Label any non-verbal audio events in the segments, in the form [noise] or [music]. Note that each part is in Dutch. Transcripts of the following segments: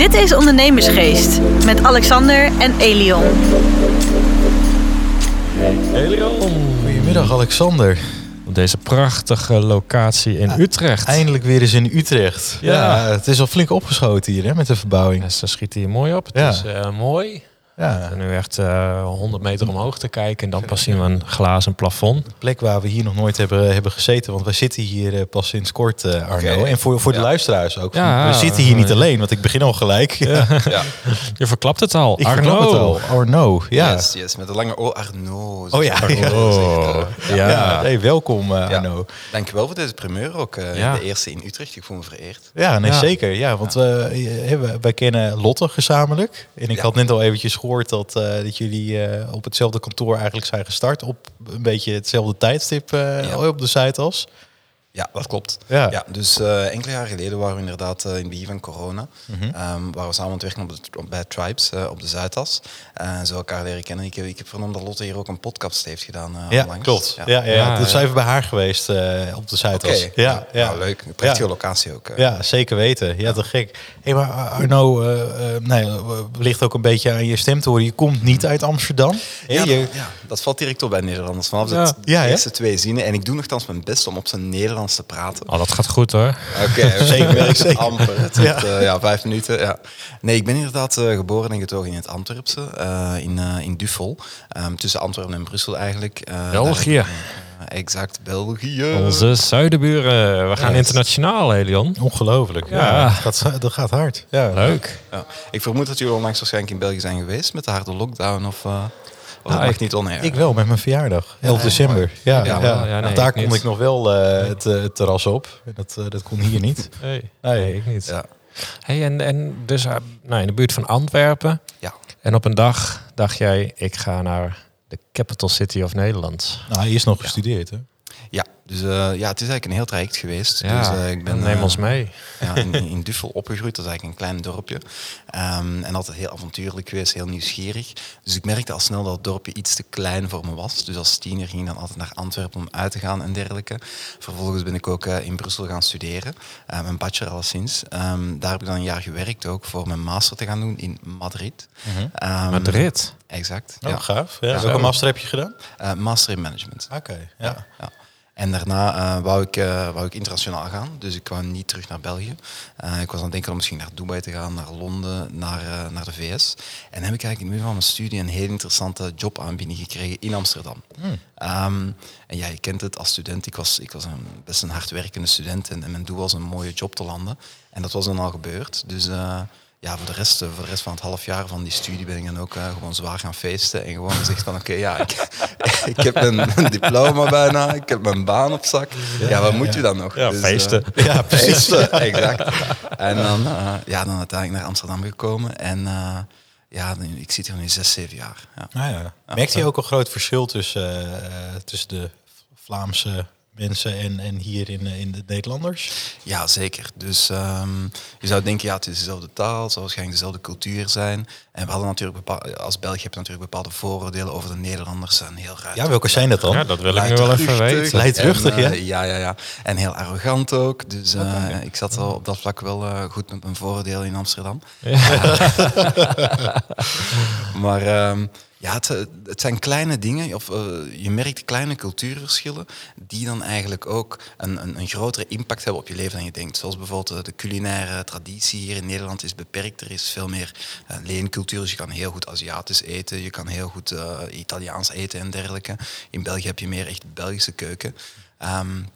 Dit is Ondernemersgeest met Alexander en Elion. Elion. Goedemiddag Alexander. Op deze prachtige locatie in Utrecht. Eindelijk weer eens in Utrecht. Ja. Ja, het is al flink opgeschoten hier hè, met de verbouwing. Ja, ze schieten hier mooi op. Het Ja. is eh, mooi. Ja, nu echt eh 100 meter omhoog te kijken. En dan pas zien we een glazen plafond. een plek waar we hier nog nooit hebben, hebben gezeten. Want wij zitten hier eh, pas sinds kort, eh, Arno. En voor, voor de Ja. luisteraars ook. Ja, we zitten hier niet ja. alleen, want ik begin al gelijk. Ja. Ja, Je verklapt het al. Ik Arno. het al. Arno, ja. yes, yes, met een lange O, Arno. Oh ja. Oh, ja. Ja, hey, welkom eh, Ja. Arno. Dankjewel voor deze primeur ook. eh, Ja. De eerste in Utrecht. Ik voel me vereerd. Ja, nee, Ja. zeker. Ja, want we, eh, we- wij kennen Lotte gezamenlijk. En ik Ja. had net al eventjes gehoord dat, eh, dat jullie eh, op hetzelfde kantoor eigenlijk zijn gestart. Op een beetje hetzelfde tijdstip eh, Ja. op de Zuidas. Ja, dat klopt. Ja. Ja, dus eh, enkele jaren geleden waren we inderdaad eh, in het begin van corona. Ehm, waren we samen aan het werken op de, op- bij Tribes eh, op de Zuidas. Eh, en zo elkaar leren kennen. Ik heb, ik heb vernomen dat Lotte hier ook een podcast heeft gedaan eh, Ja, onlangs. klopt. Ja, ja, ja. Ja, Dus ja. zijn even bij haar geweest eh, op de Zuidas. Oké, Ja, ja. Nou, leuk. Een prachtige Ja. locatie ook. Ja, zeker weten. Ja, te gek. Hey, maar Arno, eh eh, nee, wellicht ook een beetje aan je stem te horen. Je komt niet uit Amsterdam. Ja, Je- dat, ja, dat valt direct op bij Nederlanders. Vanaf Ja. de eerste twee zinnen. En ik doe nogthans mijn best om op zijn Nederlands te praten. Oh, dat gaat goed hoor. Oké. Zeker, [laughs] zeker. Amper. Het Ja. ja. ja, vijf minuten. Ja. Nee, ik ben inderdaad eh, geboren en getogen in het Antwerpse, eh, in, eh, in Duffel. Ehm, tussen Antwerpen en Brussel eigenlijk. Eh, België. eh, exact, België. Onze zuidenburen. We gaan Yes. internationaal, Elion. Ongelooflijk. Ja, Ja. Dat, gaat, dat gaat hard. Ja. Leuk. Ja. Ik vermoed dat jullie onlangs waarschijnlijk in België zijn geweest met de harde lockdown of... of Nou, dat mag ik- niet oneer. Ik wel, met mijn verjaardag. 11 Ja, december. Ja, Ja, ja, wel. Ja, nee, Want daar ik kon niet. ik nog wel eh, het, eh, het terras op. Dat, eh, dat kon hier niet. Nee, [laughs] Nee. nee ik niet. Ja. Hey, en, en dus nou, in de buurt van Antwerpen. Ja. En op een dag dacht jij, ik ga naar de capital city of Nederland. Nou, hij is nog gestudeerd, hè? Ja, dus eh, ja, het is eigenlijk een heel traject geweest. Ja, dus, eh, ik ben, neem eh, ons mee. ja, [laughs] in, in Duffel opgegroeid. Dat is eigenlijk een klein dorpje. Ehm, en altijd heel avontuurlijk geweest, heel nieuwsgierig. Dus ik merkte al snel dat het dorpje iets te klein voor me was. Dus als tiener ging ik dan altijd naar Antwerpen om uit te gaan en dergelijke. Vervolgens ben ik ook eh, in Brussel gaan studeren. Mijn bachelor alleszins. Ehm, daar heb ik dan een jaar gewerkt ook voor mijn master te gaan doen in Madrid. Ehm, Madrid. Exact. Oh, ja. gaaf. Ja. Ja. Welke master heb je gedaan? Eh, master in management. Oké, Ja. ja. En daarna eh, wou, ik, eh, wou ik internationaal gaan. Dus ik kwam niet terug naar België. Eh, ik was aan het denken om misschien naar Dubai te gaan, naar Londen, naar, naar de VS. En heb ik eigenlijk in het midden van mijn studie een heel interessante jobaanbieding gekregen in Amsterdam. Ehm, en ja, je kent het als student. Ik was, ik was een, best een hardwerkende student en, en mijn doel was een mooie job te landen. En dat was dan al gebeurd. Dus ja, voor de, rest, eh, voor de rest van het half jaar van die studie ben ik dan ook eh, gewoon zwaar gaan feesten. En gewoon gezegd van oké, ja, ik, [laughs] ik heb een, een diploma bijna, ik heb mijn baan op zak. Ja, wat moet je dan nog? Ja, Dus, feesten. eh, Ja, [laughs] precies. feesten, [laughs] exact. En dan, eh, ja, dan uiteindelijk naar Amsterdam gekomen. En eh, ja, ik zit hier nu zes, zeven jaar. Ja. Nou ja. Merkt je ook een groot verschil tussen, eh, tussen de Vlaamse mensen en, en hier in, eh, in de Nederlanders? Ja, zeker. Dus ehm, je zou denken, ja, het is dezelfde taal, het zal waarschijnlijk dezelfde cultuur zijn. En we hadden natuurlijk bepaal- als België heb je natuurlijk bepaalde vooroordelen over de Nederlanders. Zijn heel raar. Ja, welke zijn dat dan? Ja, dat wil ik nu wel even weten. Luidruchtig, en, ja? eh, ja, ja, ja. En heel arrogant ook. Dus eh, ik zat wel op dat vlak wel eh, goed met mijn vooroordelen in Amsterdam. [laughs] Maar ehm, ja, het, het zijn kleine dingen, of eh, je merkt kleine cultuurverschillen, die dan eigenlijk ook een, een, een grotere impact hebben op je leven dan je denkt. Zoals bijvoorbeeld eh, de culinaire traditie hier in Nederland is beperkt. Er is veel meer leencultuur, dus je kan heel goed Aziatisch eten, je kan heel goed Italiaans eten en dergelijke. In België heb je meer echt Belgische keuken. Um,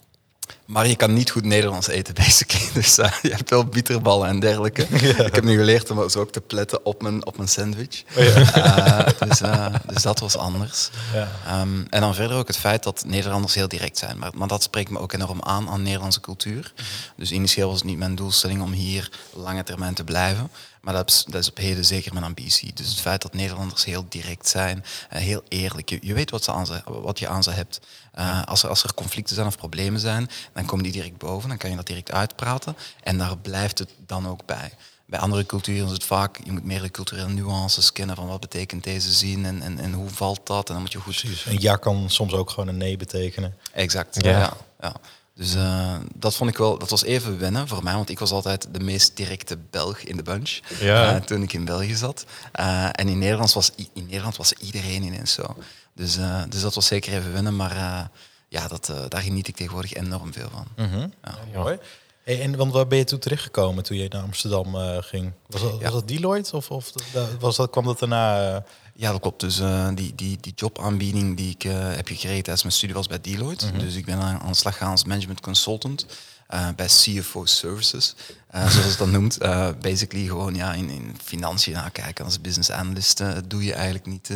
maar je kan niet goed Nederlands eten, basically. [laughs] Dus uh, je hebt wel bitterballen en dergelijke. [laughs] Ja. Ik heb nu geleerd om zo ook te pletten op mijn, op mijn sandwich. Oh ja. uh, dus, uh, dus dat was anders. Ja. Um, en dan verder ook het feit dat Nederlanders heel direct zijn. Maar, maar dat spreekt me ook enorm aan aan Nederlandse cultuur. Mm -hmm. Dus initieel was het niet mijn doelstelling om hier lange termijn te blijven. Maar dat is, dat is op heden zeker mijn ambitie. Dus het feit dat Nederlanders heel direct zijn, uh, heel eerlijk. Je, je weet wat, ze aan ze, wat je aan ze hebt. Uh, als, er, als er conflicten zijn of problemen zijn, dan komen die direct boven. Dan kan je dat direct uitpraten. En daar blijft het dan ook bij. Bij andere culturen is het vaak, je moet meer de culturele nuances kennen van wat betekent deze zin en, en, en hoe valt dat. En dan moet je goed... Precies. Een ja kan soms ook gewoon een nee betekenen. Exact, ja. ja, ja. Dus uh, dat vond ik wel, dat was even wennen voor mij, want ik was altijd de meest directe Belg in de bunch Ja. uh, toen ik in België zat. Uh, en in Nederland, was, in Nederland was iedereen ineens zo. Dus, dus dat was zeker even wennen, maar ja, dat, daar geniet ik tegenwoordig enorm veel van. Mm -hmm. ja. Mooi. Hey, en want waar ben je toen terechtgekomen toen je naar Amsterdam ging? Was dat, ja. was dat Deloitte of, of was dat, kwam dat daarna? Ja, dat klopt. Dus uh, die, die, die jobaanbieding die ik uh, heb gekregen tijdens mijn studie was bij Deloitte. Mm -hmm. Dus ik ben aan, aan de slag gegaan als management consultant uh, bij CFO Services, zoals het dat [laughs] noemt. basically gewoon ja, in, in financiën nakijken als business analyst doe je eigenlijk niet,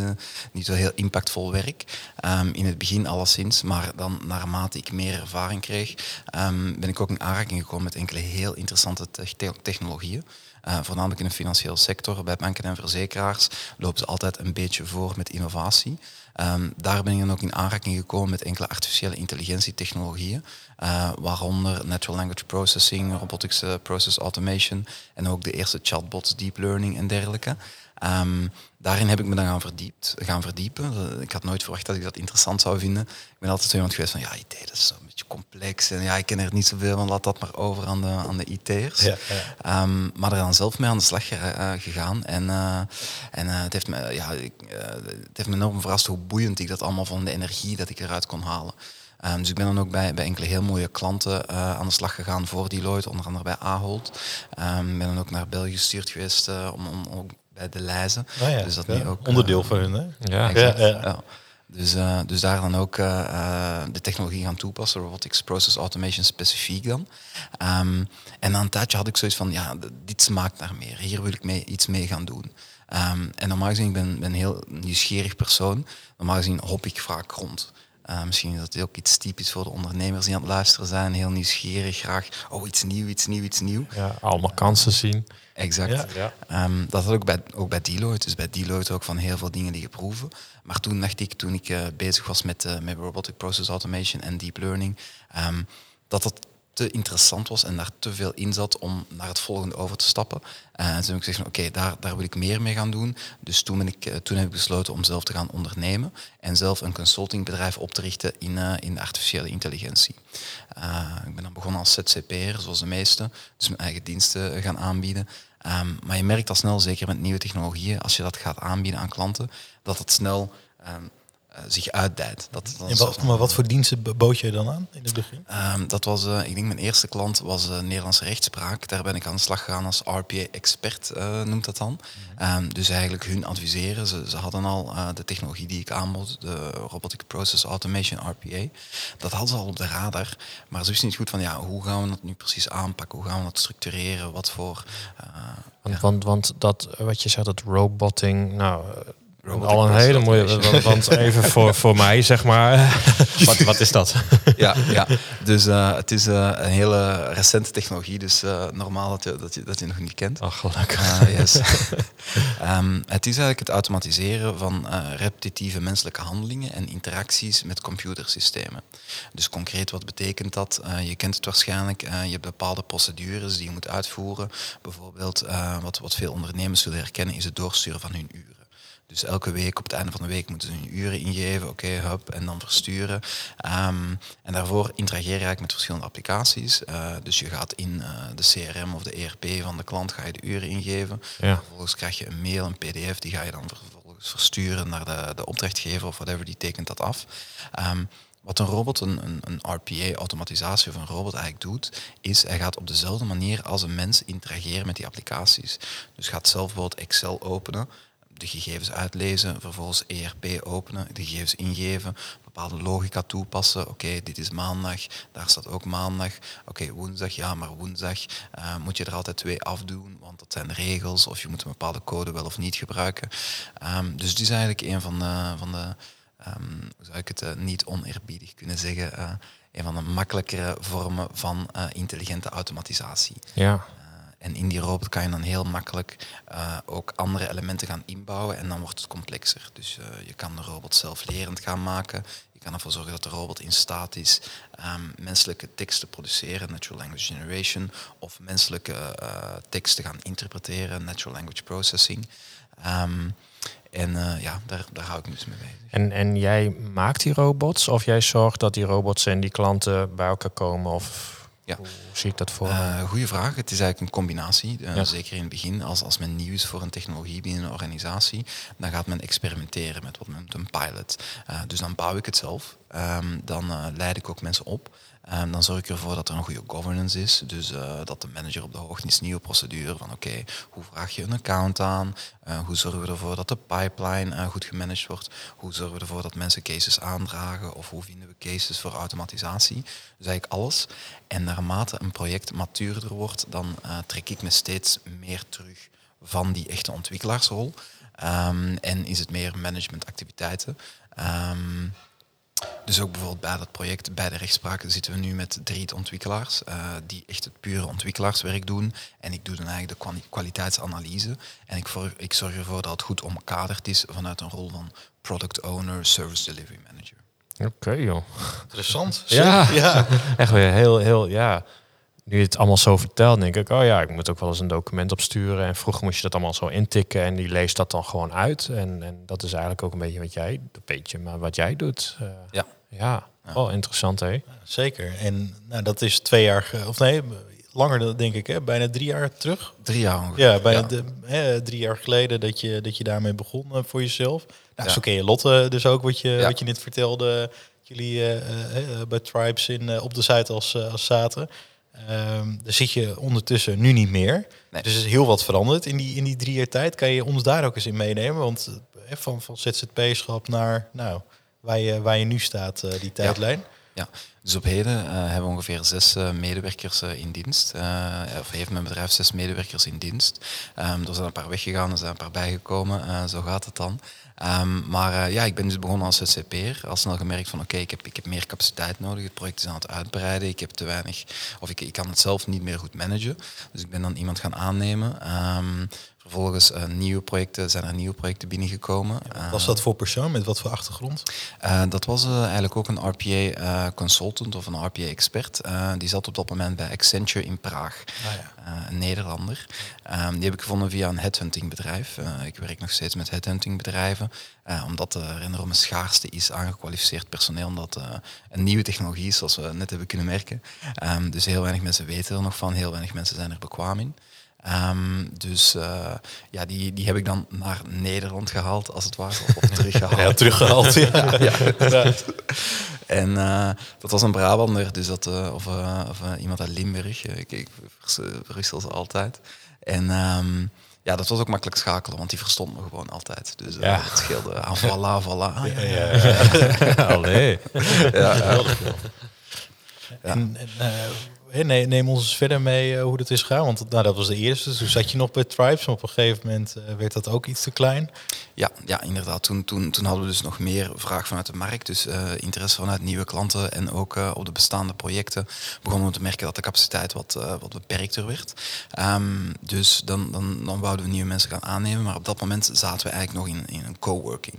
niet zo heel impactvol werk. Um, in het begin alleszins, maar dan naarmate ik meer ervaring kreeg, um, ben ik ook in aanraking gekomen met enkele heel interessante te technologieën. Uh, voornamelijk in de financiële sector, bij banken en verzekeraars, lopen ze altijd een beetje voor met innovatie. Um, daar ben ik dan ook in aanraking gekomen met enkele artificiële intelligentietechnologieën, uh, waaronder natural language processing, robotics uh, process automation en ook de eerste chatbots, deep learning en dergelijke. Um, daarin heb ik me dan gaan, verdiept, gaan verdiepen. Ik had nooit verwacht dat ik dat interessant zou vinden. Ik ben altijd zo iemand geweest van, ja, IT, dat is een beetje complex. En ja, ik ken er niet zoveel van, laat dat maar over aan de, aan de IT'ers. Ja, ja. um, maar er dan zelf mee aan de slag uh, gegaan. En, uh, en uh, het, heeft me, ja, ik, het heeft me enorm verrast hoe boeiend ik dat allemaal van de energie dat ik eruit kon halen. Um, dus ik ben dan ook bij, bij enkele heel mooie klanten uh, aan de slag gegaan voor Deloitte, onder andere bij Ahold. Ik um, ben dan ook naar België gestuurd geweest uh, om, om, om, bij de lijzen. Ja, dus dat ja. nu ook, Onderdeel van hun, hè? Ja, exact, ja. Dus, uh, dus daar dan ook uh, de technologie gaan toepassen, robotics process automation specifiek dan. Um, en na een tijdje had ik zoiets van, ja, dit smaakt naar meer. Hier wil ik mee, iets mee gaan doen. Um, en normaal gezien, ik ben, ben een heel nieuwsgierig persoon. Normaal gezien hop ik vaak rond. Uh, misschien is dat ook iets typisch voor de ondernemers die aan het luisteren zijn. Heel nieuwsgierig, graag, oh iets nieuw, iets nieuw, iets nieuw. Ja, allemaal kansen zien. Exact. Ja. Um, dat had ook bij, ook bij Deloitte. Dus bij Deloitte ook van heel veel dingen die geproeven. Maar toen dacht ik, toen ik uh, bezig was met, uh, met robotic process automation en deep learning, um, dat dat te interessant was en daar te veel in zat om naar het volgende over te stappen. Uh, en toen heb ik gezegd, oké, okay, daar, daar wil ik meer mee gaan doen. Dus toen, ben ik, uh, toen heb ik besloten om zelf te gaan ondernemen en zelf een consultingbedrijf op te richten in, uh, in de artificiële intelligentie. ik ben dan begonnen als ZCP'er, zoals de meesten, dus mijn eigen diensten gaan aanbieden. Um, maar je merkt al snel, zeker met nieuwe technologieën, als je dat gaat aanbieden aan klanten, dat het snel uh, zich uitdijt. Dat, dat en wat, maar wat voor diensten bood je dan aan in het begin? Um, dat was, uh, ik denk mijn eerste klant was uh, Nederlandse rechtspraak. Daar ben ik aan de slag gegaan als RPA-expert, uh, noemt dat dan. Mm. dus eigenlijk hun adviseren. Ze, ze hadden al de technologie die ik aanbood, de Robotic Process Automation, RPA. Dat hadden ze al op de radar. Maar ze wisten niet goed van, ja, hoe gaan we dat nu precies aanpakken? Hoe gaan we dat structureren? Wat voor... want, ja. want, want dat, wat je zegt, dat roboting, nou Robotic al een hele mooie. Want, even voor, voor mij, zeg maar. [laughs] wat, wat is dat? [laughs] ja, ja, dus uh, het is uh, een hele recente technologie. Dus uh, normaal dat je, dat, je, dat je nog niet kent. Ach, gelukkig. yes. um, [laughs] het is eigenlijk het automatiseren van repetitieve menselijke handelingen en interacties met computersystemen. Dus concreet, wat betekent dat? je kent het waarschijnlijk. je hebt bepaalde procedures die je moet uitvoeren. Bijvoorbeeld, wat, wat veel ondernemers zullen herkennen, is het doorsturen van hun uren. Dus elke week, op het einde van de week, moeten ze hun uren ingeven, oké, okay, hup, en dan versturen. Um, en daarvoor interageer je eigenlijk met verschillende applicaties. Uh, dus je gaat in uh, de CRM of de ERP van de klant, ga je de uren ingeven. Ja. Vervolgens krijg je een mail, een pdf, die ga je dan vervolgens versturen naar de, de opdrachtgever of whatever, die tekent dat af. Um, wat een robot, een, een, een RPA-automatisatie of een robot eigenlijk doet, is hij gaat op dezelfde manier als een mens interageren met die applicaties. Dus gaat zelf bijvoorbeeld Excel openen, de gegevens uitlezen, vervolgens ERP openen, de gegevens ingeven, bepaalde logica toepassen. Oké, dit is maandag, daar staat ook maandag. Oké, woensdag, ja, maar woensdag uh, moet je er altijd twee afdoen, want dat zijn regels, of je moet een bepaalde code wel of niet gebruiken. Um, dus dit is eigenlijk een van de, van de um, hoe zou ik het uh, niet oneerbiedig kunnen zeggen, uh, een van de makkelijkere vormen van intelligente automatisatie. Ja. En in die robot kan je dan heel makkelijk uh, ook andere elementen gaan inbouwen en dan wordt het complexer. Dus uh, je kan de robot zelflerend gaan maken. Je kan ervoor zorgen dat de robot in staat is um, menselijke tekst te produceren, natural language generation, of menselijke uh, tekst te gaan interpreteren, natural language processing. Um, En eh, ja, daar, daar hou ik me dus mee bezig. En, en jij maakt die robots of jij zorgt dat die robots en die klanten bij elkaar komen? Of Ja. hoe zie ik dat voor? Uh, goeie vraag. Het is eigenlijk een combinatie. Uh, Ja. Zeker in het begin, als, als men nieuw is voor een technologie binnen een organisatie, dan gaat men experimenteren met wat men noemt een pilot. Uh, dus dan bouw ik het zelf. Um, dan leid ik ook mensen op. Um, dan zorg ik ervoor dat er een goede governance is. Dus uh, dat de manager op de hoogte is, nieuwe procedure van oké, hoe vraag je een account aan? Uh, hoe zorgen we ervoor dat de pipeline uh, goed gemanaged wordt? Hoe zorgen we ervoor dat mensen cases aandragen? Of hoe vinden we cases voor automatisatie? Dus eigenlijk alles. En naarmate een project matuurder wordt, dan trek ik me steeds meer terug van die echte ontwikkelaarsrol. Um, en is het meer managementactiviteiten. Um, dus ook bijvoorbeeld bij dat project, bij de rechtspraak, zitten we nu met drie ontwikkelaars uh, die echt het pure ontwikkelaarswerk doen. En ik doe dan eigenlijk de kwaliteitsanalyse. En ik, voor, ik zorg ervoor dat het goed omkaderd is vanuit een rol van product owner, service delivery manager. Oké okay, joh. Interessant. Ja, ja. [laughs] echt weer heel, heel, ja. Nu je het allemaal zo vertelt, denk ik, oh ja, ik moet ook wel eens een document opsturen. En vroeger moest je dat allemaal zo intikken en die leest dat dan gewoon uit. En, en dat is eigenlijk ook een beetje wat jij, een beetje, maar wat jij doet. Uh, ja. Ja, oh interessant hè. Zeker. En nou, dat is twee jaar, of nee, langer denk ik, hè? bijna drie jaar terug. Drie jaar ongeveer. Ja, bijna ja. De, hè, drie jaar geleden dat je, dat je daarmee begon uh, voor jezelf. Nou, ja. Zo ken je Lotte dus ook, wat je, ja. wat je net vertelde. Jullie uh, uh, bij Tribes in, op de site als, als zaten. Um, daar zit je ondertussen nu niet meer. Nee. Dus er is heel wat veranderd in die, in die drie jaar tijd. Kan je ons daar ook eens in meenemen? Want uh, van, van ZZP-schap naar nou, waar, je, waar je nu staat, uh, die tijdlijn. Ja. ja. dus op heden uh, hebben we ongeveer zes medewerkers in dienst. of heeft mijn bedrijf zes medewerkers in dienst. Um, er zijn een paar weggegaan, er zijn een paar bijgekomen. zo gaat het dan. Um, maar uh, ja, ik ben dus begonnen als ZZP'er. Al snel gemerkt van oké, ik, heb, ik heb meer capaciteit nodig. Het project is aan het uitbreiden. Ik heb te weinig, of ik, ik kan het zelf niet meer goed managen. Dus ik ben dan iemand gaan aannemen. Um, vervolgens uh, nieuwe projecten, zijn er nieuwe projecten binnengekomen. Ja, was dat voor persoon? Met wat voor achtergrond? Uh, dat was uh, eigenlijk ook een RPA consultant of een RPA expert. die zat op dat moment bij Accenture in Praag. Ah, ja. een Nederlander. Um, die heb ik gevonden via een headhunting bedrijf. ik werk nog steeds met headhunting bedrijven. omdat er enorme schaarste is aan gekwalificeerd personeel. Omdat een nieuwe technologie is, zoals we net hebben kunnen merken. Um, dus heel weinig mensen weten er nog van. Heel weinig mensen zijn er bekwaam in. Um, dus uh, ja, die, die heb ik dan naar Nederland gehaald, als het ware. Of, [laughs] teruggehaald. ja, teruggehaald, ja. [laughs] ja, ja. En uh, dat was een Brabander, dus dat, uh, of, of iemand uit Limburg. ik, ik ze altijd. En um, ja, dat was ook makkelijk schakelen, want die verstond me gewoon altijd. Dus uh, ja. het scheelde aan voilà, voilà. Ja, ja, [laughs] ja. Allee. ja, ja. En, en, uh, nee, neem ons eens verder mee uh, hoe dat is gegaan. Want nou, dat was de eerste. Toen zat je nog bij Tribes. Op een gegeven moment uh, werd dat ook iets te klein. Ja, ja inderdaad. Toen, toen, toen hadden we dus nog meer vraag vanuit de markt. Dus interesse vanuit nieuwe klanten. En ook op de bestaande projecten begonnen we te merken dat de capaciteit wat, wat beperkter werd. Um, dus dan, dan, dan wouden we nieuwe mensen gaan aannemen. Maar op dat moment zaten we eigenlijk nog in, in een coworking.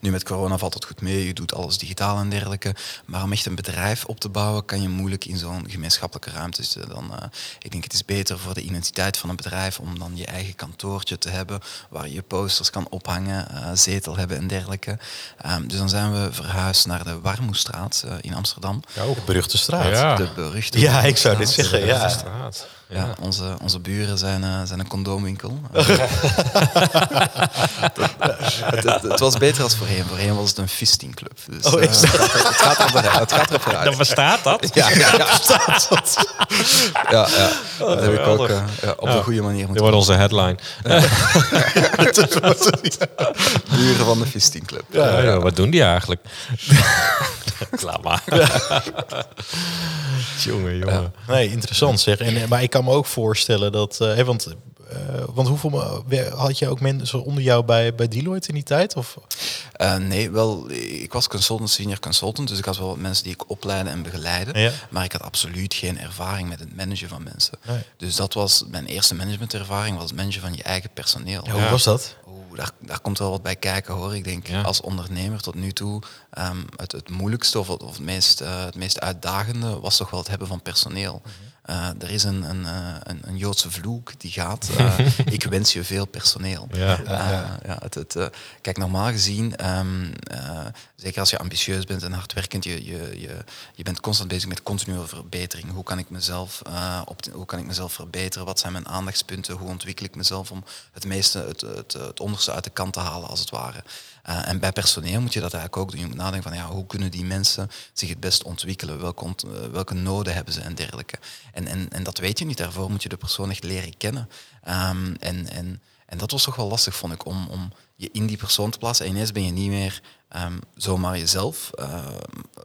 Nu met corona valt het goed mee, je doet alles digitaal en dergelijke. Maar om echt een bedrijf op te bouwen, kan je moeilijk in zo'n gemeenschappelijke ruimte zitten. Dan, uh, ik denk het is beter voor de identiteit van een bedrijf om dan je eigen kantoortje te hebben, waar je posters kan ophangen, uh, zetel hebben en dergelijke. Um, dus dan zijn we verhuisd naar de Warmoestraat uh, in Amsterdam. Ja, ook beruchte straat. Ja. De beruchte ja, ik zou dit zeggen, ja. Straat. Ja, ja, onze, onze buren zijn, uh, zijn een condoomwinkel. [laughs] [laughs] het, het, het, was beter als voorheen. Voorheen was het een fistingclub. Dus, oh, is uh, het, gaat, het, gaat er, het gaat er vooruit. Dan bestaat dat? Ja, ja, [laughs] ja. bestaat dat. ja, ja. Oh, dat heb ik ook uh, ja, op de goede manier moeten Dit wordt onze headline. [laughs] buren van de fistingclub. Ja, ja, wat doen die eigenlijk? [laughs] Klaar maar. jongen, jongen. Nee, interessant zeg. En, maar ik kan me ook voorstellen dat... Uh, want, uh, want hoeveel had je ook mensen onder jou bij, bij Deloitte in die tijd? Of? Uh, nee, wel, ik was consultant, senior consultant. Dus ik had wel mensen die ik opleidde en begeleide. Ja. Maar ik had absoluut geen ervaring met het managen van mensen. Nee. Dus dat was mijn eerste managementervaring, was het managen van je eigen personeel. Ja, hoe was dat? Daar, daar, komt wel wat bij kijken hoor. Ik denk als ondernemer tot nu toe um, het, het moeilijkste of, het, of het, meest, uh, het meest uitdagende was toch wel het hebben van personeel. Mm -hmm. Uh, er is een, een, een, een, Joodse vloek die gaat. Uh, [laughs] ik wens je veel personeel. Ja, ja. het, het, kijk, normaal gezien, um, zeker als je ambitieus bent en hardwerkend, je, je, je, je bent constant bezig met continue verbetering. Hoe kan, ik mezelf, op, hoe kan ik mezelf verbeteren? Wat zijn mijn aandachtspunten? Hoe ontwikkel ik mezelf om het meeste, het, het, het onderste uit de kant te halen, als het ware? Uh, en bij personeel moet je dat eigenlijk ook doen. Je moet nadenken van ja, hoe kunnen die mensen zich het best ontwikkelen? Welke, ont welke noden hebben ze en dergelijke. En, en, en dat weet je niet. Daarvoor moet je de persoon echt leren kennen. Um, en, en, en dat was toch wel lastig, vond ik, om, om je in die persoon te plaatsen. En ineens ben je niet meer um, zomaar jezelf, uh,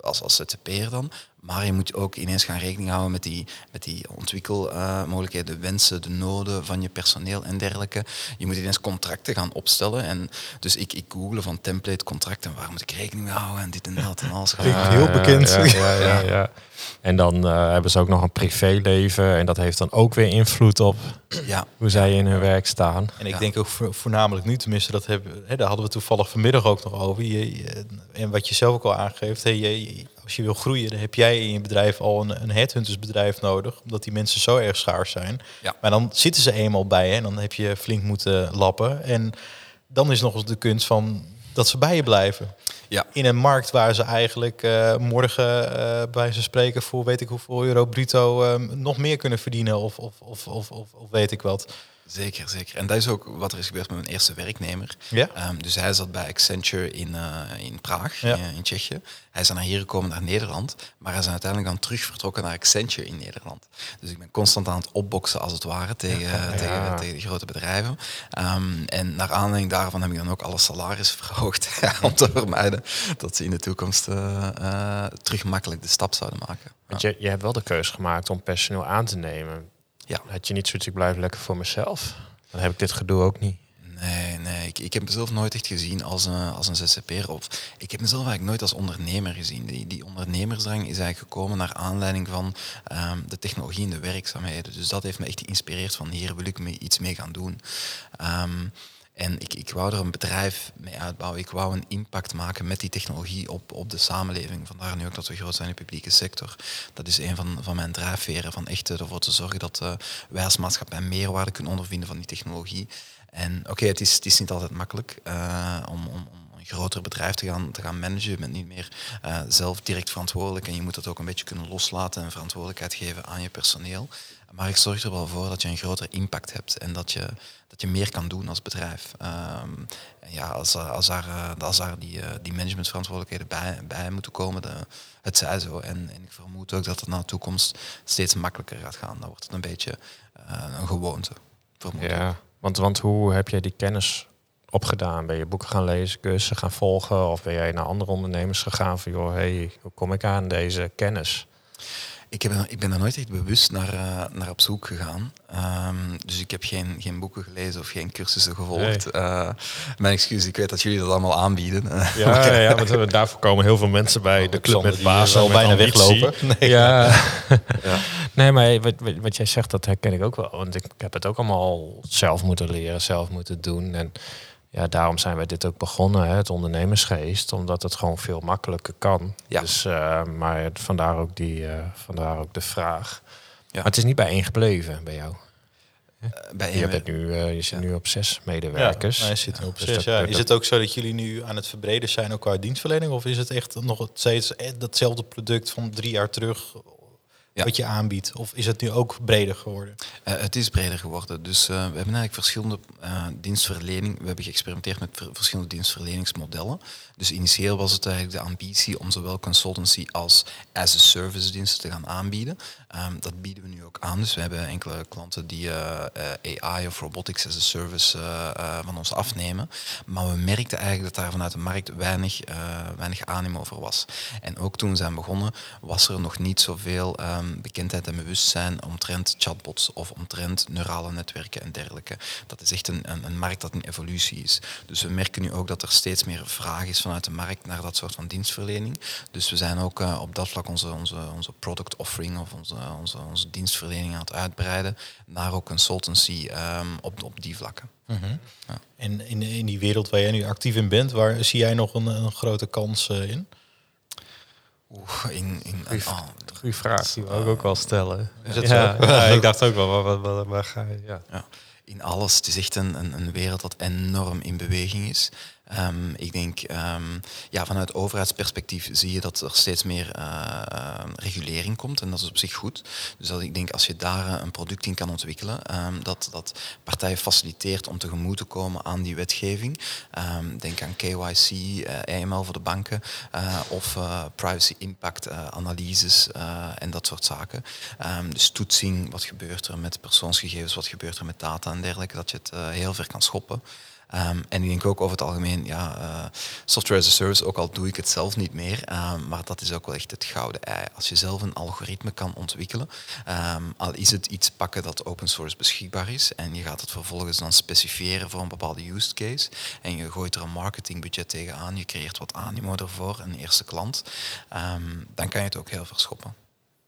als, als ZZP'er dan. Maar je moet ook ineens gaan rekening houden met die, met die ontwikkelmogelijkheden, de wensen, de noden van je personeel en dergelijke. Je moet ineens contracten gaan opstellen. En dus ik, ik google van template contracten, waar moet ik rekening mee houden en dit en dat en alles. Heel bekend. Ja, ja, ja, ja, [laughs] En dan uh, hebben ze ook nog een privéleven en dat heeft dan ook weer invloed op ja. hoe zij in hun werk staan. En ik denk ook voornamelijk nu, tenminste, dat hebben, hè, daar hadden we toevallig vanmiddag ook nog over. Je, en wat je zelf ook al aangeeft, je, als je wil groeien, dan heb jij in je bedrijf al een, een headhuntersbedrijf nodig, omdat die mensen zo erg schaars zijn. Ja. Maar dan zitten ze eenmaal bij je en dan heb je flink moeten lappen. En dan is nog eens de kunst van dat ze bij je blijven. Ja. In een markt waar ze eigenlijk uh, morgen uh, bij ze spreken voor weet ik hoeveel euro bruto uh, nog meer kunnen verdienen of, of, of, of, of, of weet ik wat. Zeker, zeker. En dat is ook wat er is gebeurd met mijn eerste werknemer. Ja? Um, dus hij zat bij Accenture in, uh, in Praag, ja. in, in, Tsjechië. Hij is dan naar hier gekomen, naar Nederland. Maar hij is uiteindelijk dan terug vertrokken naar Accenture in Nederland. Dus ik ben constant aan het opboksen, als het ware, tegen, ja, tegen, tegen die grote bedrijven. Um, en naar aanleiding daarvan heb ik dan ook alle salaris [laughs] verhoogd. om te vermijden dat ze in de toekomst uh, uh, terug makkelijk de stap zouden maken. Want je, je hebt wel de keuze gemaakt om personeel aan te nemen. Ja. Had je niet zoiets, ik blijf lekker voor mezelf. Dan heb ik dit gedoe ook niet. Nee, nee. Ik, ik heb mezelf nooit echt gezien als een, als een zzp'er. Of ik heb mezelf eigenlijk nooit als ondernemer gezien. Die, die ondernemersdrang is eigenlijk gekomen naar aanleiding van um, de technologie en de werkzaamheden. Dus dat heeft me echt geïnspireerd van hier wil ik me iets mee gaan doen. Um, en ik, ik wou er een bedrijf mee uitbouwen. Ik wou een impact maken met die technologie op, op de samenleving. Vandaar nu ook dat we groot zijn in de publieke sector. Dat is een van, van mijn drijfveren. Van echt ervoor te zorgen dat uh, wij als maatschappij meerwaarde kunnen ondervinden van die technologie. En oké, het, is, het is niet altijd makkelijk om, om, om een groter bedrijf te gaan, te gaan managen. Je bent niet meer uh, zelf direct verantwoordelijk en je moet dat ook een beetje kunnen loslaten en verantwoordelijkheid geven aan je personeel. Maar ik zorg er wel voor dat je een groter impact hebt en dat je, dat je meer kan doen als bedrijf. Um, ja, als, als daar, eh, als daar die, eh, die managementverantwoordelijkheden bij, bij moeten komen, de, het zij zo. En, en, ik vermoed ook dat het naar de toekomst steeds makkelijker gaat gaan. Dan wordt het een beetje uh, een gewoonte. Ja, want, want hoe heb jij die kennis opgedaan? Ben je boeken gaan lezen, cursussen gaan volgen? Of ben jij naar andere ondernemers gegaan van, joh, hey, hoe kom ik aan deze kennis? Ik, heb, ik ben daar nooit echt bewust naar, uh, naar op zoek gegaan. Um, dus ik heb geen, geen boeken gelezen of geen cursussen gevolgd. Nee. Uh, mijn excuus, ik weet dat jullie dat allemaal aanbieden. Ja, [laughs] ja, ja want daarvoor komen heel veel mensen bij de club met baas al bijna weglopen. [laughs] Nee, ja. [laughs] ja. nee, maar wat, wat jij zegt, dat herken ik ook wel. Want ik heb het ook allemaal zelf moeten leren, zelf moeten doen. En ja, daarom zijn wij dit ook begonnen, hè, het ondernemersgeest, omdat het gewoon veel makkelijker kan. Ja. Dus, uh, maar vandaar ook, die, uh, vandaar ook de vraag. Ja. Maar het is niet bij één gebleven bij jou. Uh, bij je, bent nu, je zit nu op zes medewerkers. Ja, je zit nu op dus zes, ja. Is het ook zo dat jullie nu aan het verbreden zijn ook qua dienstverlening? Of is het echt nog steeds datzelfde product van drie jaar terug ja. wat je aanbiedt? Of is het nu ook breder geworden? Uh, het is breder geworden. Dus uh, we hebben eigenlijk verschillende uh, dienstverlening. We hebben geëxperimenteerd met verschillende dienstverleningsmodellen. Dus initieel was het eigenlijk de ambitie om zowel consultancy als as a service diensten te gaan aanbieden. Um, dat bieden we nu ook aan. Dus we hebben enkele klanten die AI of robotics as a service van ons afnemen. Maar we merkten eigenlijk dat daar vanuit de markt weinig, weinig over was. En ook toen we zijn begonnen was er nog niet zoveel um, bekendheid en bewustzijn omtrent chatbots of omtrent neurale netwerken en dergelijke. Dat is echt een, een, een, markt dat een evolutie is. Dus we merken nu ook dat er steeds meer vraag is vanuit de markt naar dat soort van dienstverlening. Dus we zijn ook uh, op dat vlak onze, onze, onze product offering of onze, onze, onze dienstverlening aan het uitbreiden naar ook consultancy um, op, op die vlakken. -hmm. ja. En in, in die wereld waar jij nu actief in bent, waar zie jij nog een, een grote kans uh, in? Oeh, in, in, Goeie, oh, goeie vraag, die wou ik ook wel stellen. Is het ja, zo? ja, ik dacht ook wel, waar, waar, waar, waar ga je? Ja. ja, in alles. Het is echt een, een, een wereld dat enorm in beweging is. Ehm, ik denk, ehm, ja, vanuit overheidsperspectief zie je dat er steeds meer eh, eh, regulering komt en dat is op zich goed. Dus dat ik denk, als je daar eh, een product in kan ontwikkelen, ehm, dat, dat partijen faciliteert om tegemoet te komen aan die wetgeving. Ehm, denk aan KYC, eh, AML voor de banken eh, of privacy impact analyses en dat soort zaken. Ehm, dus toetsing, wat gebeurt er met persoonsgegevens, wat gebeurt er met data en dergelijke, dat je het heel ver kan schoppen. Ehm, en ik denk ook over het algemeen, ja, eh, software as a service, ook al doe ik het zelf niet meer, ehm, maar dat is ook wel echt het gouden ei. Als je zelf een algoritme kan ontwikkelen, ehm, al is het iets pakken dat open source beschikbaar is en je gaat het vervolgens dan specifieren voor een bepaalde use case en je gooit er een marketingbudget tegenaan, je creëert wat animo ervoor, een eerste klant, ehm, dan kan je het ook heel verschoppen.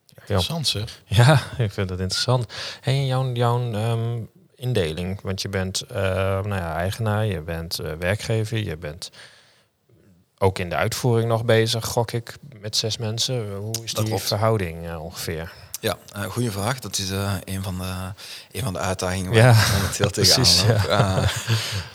Ja, Interessant zeg. ja, [laughs] ik vind dat interessant. En jouw, jouw ehm, indeling, want je bent eh, nou ja, eigenaar, je bent eh, werkgever, je bent ook in de uitvoering nog bezig, gok ik, met zes mensen. Hoe is Dat die klopt. verhouding eh, ongeveer? Ja, uh, goede vraag. Dat is uh, een, van de, een van de uitdagingen Ja, waar ik momenteel [laughs] tegenaan loop. ja. Uh,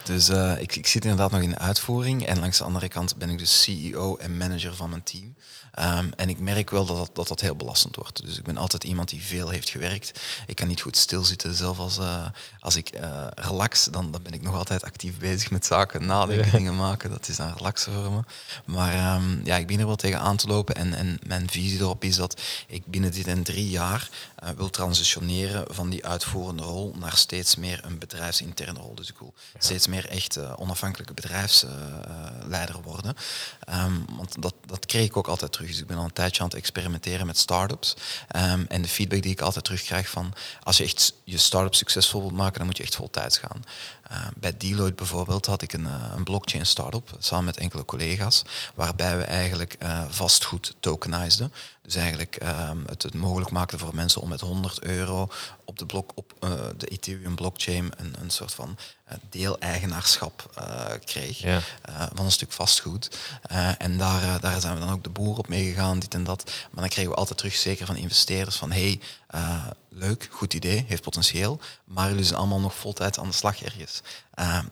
dus uh, ik, ik zit inderdaad nog in de uitvoering en langs de andere kant ben ik dus CEO en manager van mijn team. Um, en ik merk wel dat dat, dat dat heel belastend wordt. Dus ik ben altijd iemand die veel heeft gewerkt. Ik kan niet goed stilzitten. Zelf als, uh, als ik uh, relax, dan, dan ben ik nog altijd actief bezig met zaken, nadenken, ja. dingen maken. Dat is dan relaxen voor me. Maar um, ja, ik ben er wel tegen aan te lopen. En, en mijn visie erop is dat ik binnen dit en drie jaar uh, wil transitioneren van die uitvoerende rol naar steeds meer een bedrijfsinterne rol. Dus ik wil ja. steeds meer echt uh, onafhankelijke bedrijfsleider worden. Um, want dat, dat kreeg ik ook altijd terug. Dus ik ben al een tijdje aan het experimenteren met startups. Um, en de feedback die ik altijd terugkrijg van als je echt je start-up succesvol wilt maken, dan moet je echt vol tijd gaan. Uh, bij Deloitte bijvoorbeeld had ik een, uh, een blockchain startup samen met enkele collega's, waarbij we eigenlijk vastgoed tokenizeden. Dus eigenlijk um, het, het, mogelijk maakten voor mensen om met 100 euro op de, blok, op, uh, de Ethereum blockchain een, een soort van uh, deeleigenaarschap uh, kreeg Ja. van een stuk vastgoed. en daar, daar zijn we dan ook de boer op meegegaan, dit en dat. Maar dan kregen we altijd terug, zeker van investeerders, van hey, leuk, goed idee, heeft potentieel, maar jullie zijn allemaal nog voltijd aan de slag ergens.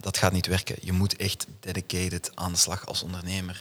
dat gaat niet werken. Je moet echt dedicated aan de slag als ondernemer.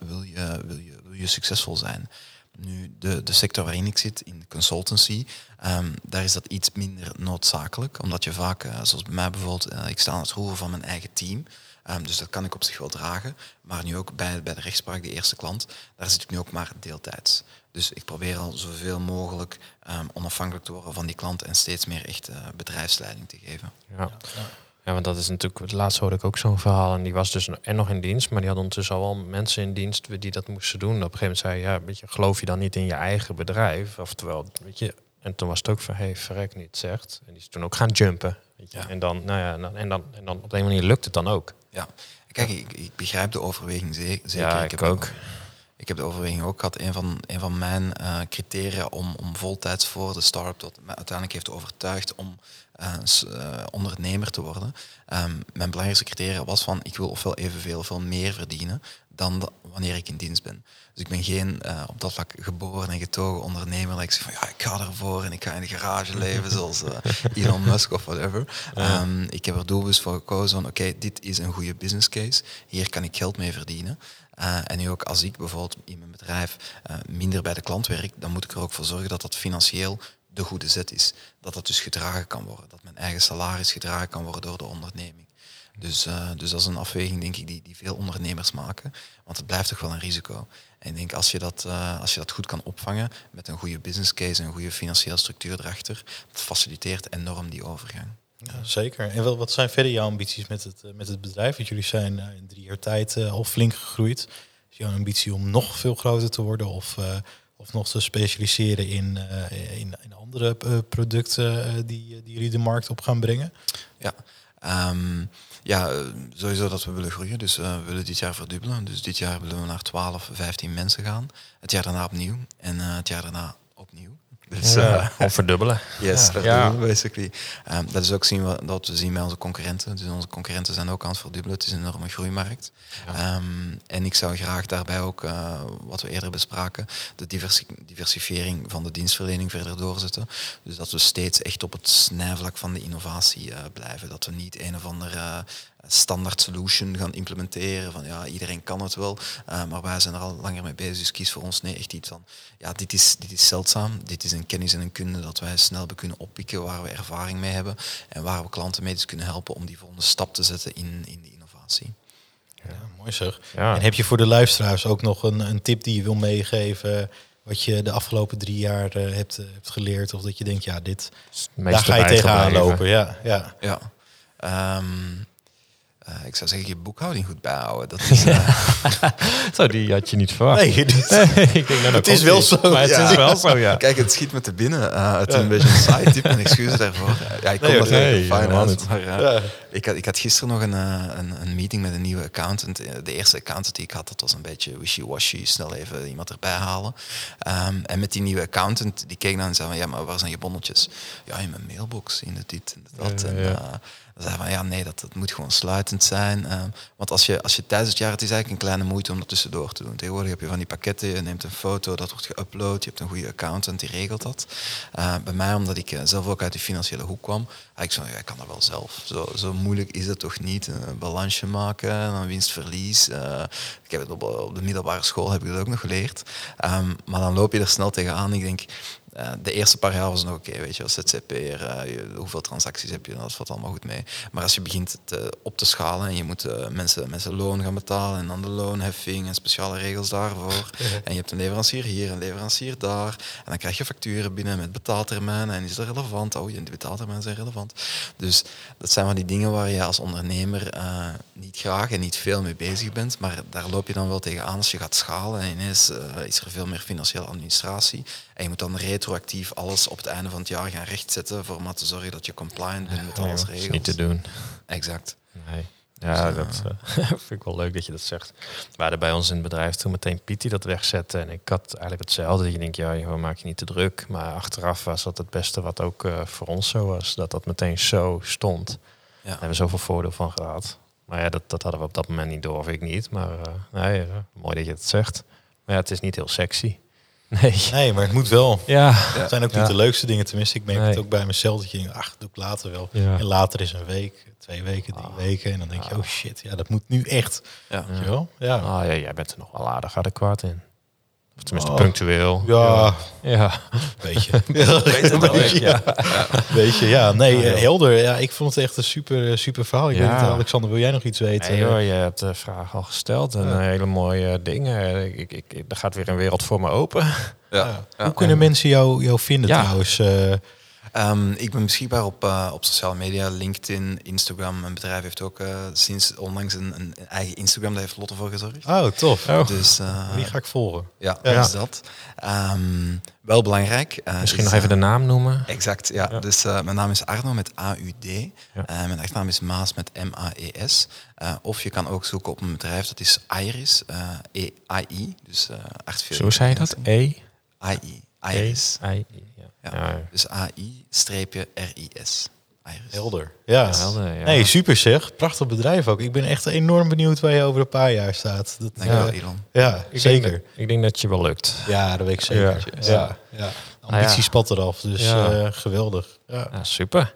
wil, je, wil, je, wil je succesvol zijn? Nu, de, de sector waarin ik zit, in de consultancy, um, daar is dat iets minder noodzakelijk. Omdat je vaak, uh, zoals bij mij bijvoorbeeld, uh, ik sta aan het roeren van mijn eigen team. Um, dus dat kan ik op zich wel dragen. Maar nu ook bij, bij de rechtspraak, de eerste klant, daar zit ik nu ook maar deeltijds. Dus ik probeer al zoveel mogelijk um, onafhankelijk te worden van die klant en steeds meer echt uh, bedrijfsleiding te geven. Ja. ja. Ja, want dat is natuurlijk, het laatste hoorde ik ook zo'n verhaal. En die was dus en nog in dienst, maar die hadden ondertussen al wel mensen in dienst die dat moesten doen. Op een gegeven moment zei ja, weet je, geloof je dan niet in je eigen bedrijf? Oftewel, weet je, en toen was het ook van, hé, hey, verrek niet, zegt. En die is toen ook gaan jumpen. Weet je. Ja. En, dan, nou ja, en, dan, en dan op een manier lukt het dan ook. Ja, kijk, ik, ik begrijp de overweging zeker. Ja, ik, ik heb ook. Ik heb de overweging ook gehad. Een van, een van mijn uh, criteria om, om voltijds voor de start-up dat me uiteindelijk heeft overtuigd om uh, uh, ondernemer te worden. Um, mijn belangrijkste criteria was van ik wil ofwel evenveel of veel meer verdienen dan de, wanneer ik in dienst ben. Dus ik ben geen op dat vlak geboren en getogen ondernemer dat ik zeg van ja, ik ga ervoor en ik ga in de garage leven zoals [laughs] Elon Musk of whatever. Um, ik heb er doelbewust voor gekozen van oké, okay, dit is een goede business case. Hier kan ik geld mee verdienen. Uh, en nu ook als ik bijvoorbeeld in mijn bedrijf uh, minder bij de klant werk, dan moet ik er ook voor zorgen dat dat financieel de goede zet is. Dat dat dus gedragen kan worden. Dat mijn eigen salaris gedragen kan worden door de onderneming. Dus, uh, dus dat is een afweging, denk ik, die, die veel ondernemers maken. Want het blijft toch wel een risico. En ik denk, als je, dat, als je dat goed kan opvangen met een goede business case en een goede financiële structuur erachter, dat faciliteert enorm die overgang. Ja, zeker. En wat zijn verder jouw ambities met het, met het bedrijf? Want jullie zijn uh, in drie jaar tijd uh, al flink gegroeid. Is jouw ambitie om nog veel groter te worden of, of nog te specialiseren in, in, in, andere producten die, die jullie de markt op gaan brengen? Ja, um, ja sowieso dat we willen groeien. Dus we willen dit jaar verdubbelen. Dus dit jaar willen we naar 12, 15 mensen gaan. Het jaar daarna opnieuw en het jaar daarna. Dus, eh, [laughs] gewoon verdubbelen. Yes, Ja. verdubbelen, basically. Ehm, dat is ook zien we, dat we zien bij onze concurrenten. Dus onze concurrenten zijn ook aan het verdubbelen. Het is een enorme groeimarkt. Ehm, en ik zou graag daarbij ook, eh, wat we eerder bespraken, de diversi- diversifiering van de dienstverlening verder doorzetten. Dus dat we steeds echt op het snijvlak van de innovatie eh, blijven. Dat we niet een of andere standaard solution gaan implementeren. Van ja, iedereen kan het wel, maar wij zijn er al langer mee bezig. Dus kies voor ons nee, echt iets van, ja, dit is, dit is zeldzaam. Dit is een kennis en een kunde dat wij snel hebben kunnen oppikken, waar we ervaring mee hebben en waar we klanten mee dus kunnen helpen om die volgende stap te zetten in, in de innovatie. Ja, mooi zeg. Ja. En heb je voor de luisteraars ook nog een, een tip die je wil meegeven? Wat je de afgelopen drie jaar eh, hebt, eh, hebt geleerd? Of dat je denkt, ja, dit, daar ga je tegenaan lopen. Ja, ja. Ja. Ehm, eh, ik zou zeggen, je boekhouding goed bijhouden. Dat is, [laughs] eh, [laughs] Zo, die had je niet verwacht. Nee, dit, [laughs] ik denk, nou, Het is wel niet. zo, Maar het ja. is wel zo, ja. Kijk, het schiet me te binnen. Eh, het is een beetje een side tip en excuses daarvoor. Ja, ik kom Nee, nee, fijn uit, maar, Ja. ik, had, ik had gisteren nog een, een, een meeting met een nieuwe accountant. De eerste accountant die ik had, dat was een beetje wishy-washy. Snel even iemand erbij halen. Ehm, en met die nieuwe accountant, die keek dan en zei van, ja, maar waar zijn je bonnetjes? Ja, in mijn mailbox, in de dit en dat. En, dan zei van, ja, nee, dat, dat moet gewoon sluitend zijn. Ehm, want als je, als je tijdens het jaar, het is eigenlijk een kleine moeite om dat tussendoor te doen. Tegenwoordig heb je van die pakketten, je neemt een foto, dat wordt geüpload, je hebt een goede accountant, die regelt dat. Eh, bij mij, omdat ik eh, zelf ook uit de financiële hoek kwam, had ik zo, ja, ik kan dat wel zelf. Zo, zo moeilijk is het toch niet? Een balansje maken, dan winst-verlies. Eh, ik heb het op, op de middelbare school heb ik dat ook nog geleerd. Ehm, maar dan loop je er snel tegenaan. Ik denk, eh, de eerste paar jaar was nog oké, weet je, als ZZP'er, je- hoeveel transacties heb je, dat valt allemaal goed mee. Maar als je begint te, op te schalen en je moet eh, mensen, mensen loon gaan betalen en dan de loonheffing en speciale regels daarvoor. [laughs] En je hebt een leverancier hier, een leverancier daar. En dan krijg je facturen binnen met betaaltermijnen en is dat relevant? Oh, die betaaltermijnen zijn relevant. Dus dat zijn van die dingen waar je als ondernemer eh, niet graag en niet veel mee bezig bent, maar daar loop je dan wel tegenaan als je gaat schalen en ineens is er veel meer financiële administratie. En je moet dan retroactief alles op het einde van het jaar gaan rechtzetten voor maar te zorgen dat je compliant bent met alles dat is regels. niet te doen. Exact. Nee. Ja, dat eh, [laughs] vind ik wel leuk dat je dat zegt. We hadden bij ons in het bedrijf toen meteen Piet die dat wegzette. En ik had eigenlijk hetzelfde. Je denkt, ja, joh, maak je niet te druk. Maar achteraf was dat het beste wat ook eh, voor ons zo was. Dat dat meteen zo stond. Daar Ja. hebben we zoveel voordeel van gehad. Maar ja, dat, dat hadden we op dat moment niet door, of ik niet. Maar eh, nee, eh, mooi dat je het zegt. Maar ja, het is niet heel sexy. Nee. Nee, maar het moet wel. Ja. Het zijn ook niet Ja. de leukste dingen, tenminste. Ik merk Nee. het ook bij mezelf. Dat je denkt, ach, doe ik later wel. Ja. En later is een week, twee weken, drie Ah. weken. En dan denk je, Ah. oh shit, ja, dat moet nu echt. Ja. Weet je wel? Ja. Ah, ja, jij bent er nog wel aardig adequaat in. Of tenminste Oh. punctueel. Ja, Ja. [laughs] weet je. Ja, Weet het wel, weet je, ja. [laughs] Weet je, ja. Nee, eh, helder. Ja, ik vond het echt een super, super verhaal. Ik Ja. weet niet, Alexander, wil jij nog iets weten? Nee hoor, je hebt de vraag al gesteld en Ja. eh, hele mooie dingen. Ik, ik, ik- er gaat weer een wereld voor me open. Ja. Ja. Hoe kunnen mensen jou, jou vinden Ja. trouwens? Eh, Ehm, ik ben beschikbaar op, eh, op sociale media, LinkedIn, Instagram. Mijn bedrijf heeft ook eh, sinds onlangs een, een eigen Instagram, daar heeft Lotte voor gezorgd. oh, tof. Oh. Dus eh, Die ga ik volgen. ja, Ja. dus dat. Ehm, wel belangrijk. eh, Misschien is, nog even de naam noemen. Exact, ja. Ja. Dus eh, mijn naam is Arno met A-U-D. Ja. Mijn achternaam is Maas met M-A-E-S. Eh, of je kan ook zoeken op een bedrijf, dat is Iris, eh, E-I-I. Dus eh artificiële Zo zei je dat? E? I-I. Iris. E, I, ja. Dus A-I-R-I-S. Iris. Helder. Ja. Ja, helder, ja. Nee, super zeg. Prachtig bedrijf ook. Ik ben echt enorm benieuwd waar je over een paar jaar staat. Dat, Dankjewel, ja, Elon. ja Ik zeker. Denk, dat- ik denk dat je wel lukt. Ja, dat weet ik zeker. Ja. Ja, ja. Ja. Ambitie ja. spat eraf, dus Ja. eh, geweldig. Ja. Ja, super.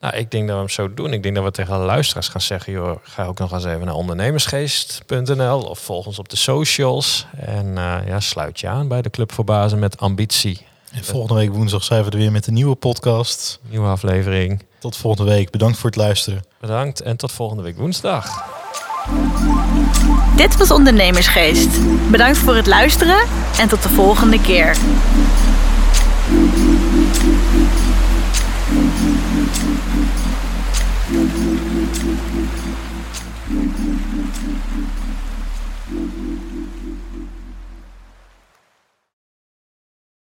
Nou, ik denk dat we hem zo doen. Ik denk dat we tegen de luisteraars gaan zeggen... joh, ga ook nog eens even naar ondernemersgeest.nl... of volg ons op de socials. En eh, ja, sluit je aan bij de Club voor Bazen met ambitie. En volgende week woensdag zijn we er weer met een nieuwe podcast. Nieuwe aflevering. Tot volgende week. Bedankt voor het luisteren. Bedankt en tot volgende week woensdag. Dit was Ondernemersgeest. Bedankt voor het luisteren en tot de volgende keer.